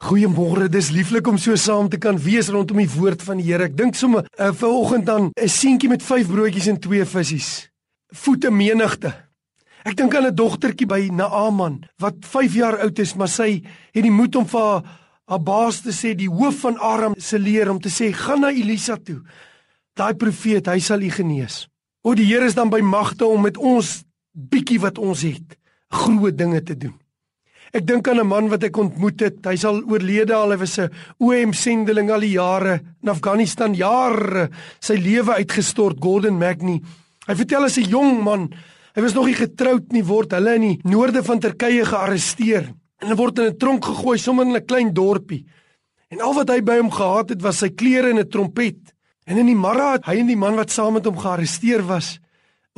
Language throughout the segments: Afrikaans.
Goeiemôre, dis lieflik om so saam te kan wees rondom die woord van die Here. Ek dink sommer uh, vanoggend dan 'n seentjie met 5 broodjies en 2 visse. Voete menigte. Ek dink aan 'n dogtertjie by Naaman wat 5 jaar oud is, maar sy het die moed om vir haar, haar baas te sê, die hoof van Aram se leer om te sê, "Gaan na Elisa toe. Daai profeet, hy sal u genees." O, die Here is dan by magte om met ons bietjie wat ons het, groot dinge te doen. Ek dink aan 'n man wat ek ontmoet het. Hy's al oorlede al, hy was 'n OM sendeling al die jare in Afghanistan, jare sy lewe uitgestort, Gordon Magni. Hy vertel as 'n jong man, hy was nog nie getroud nie, word hulle in die noorde van Turkye gearresteer en hy word in 'n tronk gegooi sommer in 'n klein dorpie. En al wat hy by hom gehad het was sy klere en 'n trompet. En in die môre het hy en die man wat saam met hom gearresteer was,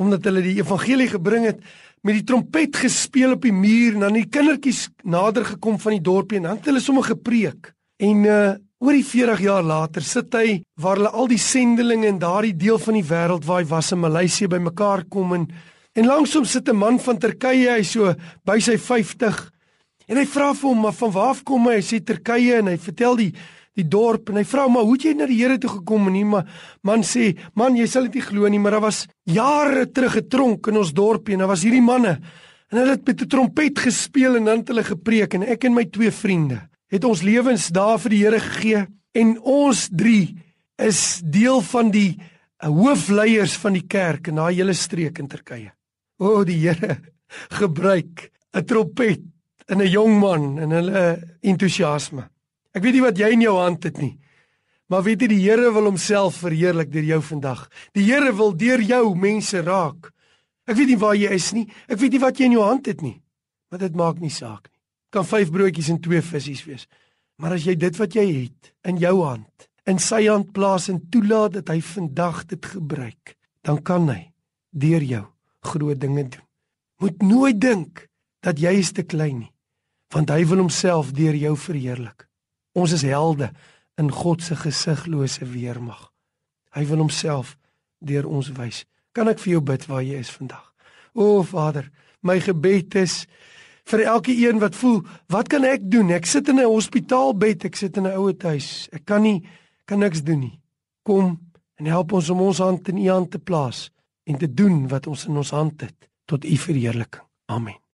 omdat hulle die evangelie gebring het, met die trompet gespeel op die muur en dan die kindertjies nader gekom van die dorpie en dan het hulle sommer gepreek. En uh oor die 40 jaar later sit hy waar hulle al die sendelinge in daardie deel van die wêreld waar hy was in Maleisië bymekaar kom en en langsom sit 'n man van Turkye, hy so by sy 50 en hy vra vir hom maar van waar af kom hy? Hy sê Turkye en hy vertel die die dorp en hy vra maar hoe het jy na die Here toe gekom en nie maar man sê man jy sal dit nie glo nie maar daar was jare terug getronk in ons dorpie en daar was hierdie manne en hulle het met 'n trompet gespeel en dan het hulle gepreek en ek en my twee vriende het ons lewens daar vir die Here gegee en ons drie is deel van die eh, hoofleiers van die kerk in daai hele streek in Turkye. O die Here gebruik 'n trompet in 'n jong man en hulle entoesiasme. Ek weet nie wat jy in jou hand het nie. Maar weet jy die Here wil homself verheerlik deur jou vandag. Die Here wil deur jou mense raak. Ek weet nie waar jy is nie. Ek weet nie wat jy in jou hand het nie. Maar dit maak nie saak nie. Kan 5 broodjies en 2 visse wees. Maar as jy dit wat jy het in jou hand in sy hand plaas en toelaat dat hy vandag dit gebruik, dan kan hy deur jou groot dinge doen. Moet nooit dink dat jy is te klein nie, want hy wil homself deur jou verheerlik. Ons is helde in God se gesiglose weermag. Hy wil homself deur ons wys. Kan ek vir jou bid waar jy is vandag? O Vader, my gebed is vir elke een wat voel, wat kan ek doen? Ek sit in 'n hospitaalbed, ek sit in 'n ouer huis. Ek kan nie kan niks doen nie. Kom en help ons om ons hand in U hand te plaas en te doen wat ons in ons hand het tot U verheerliking. Amen.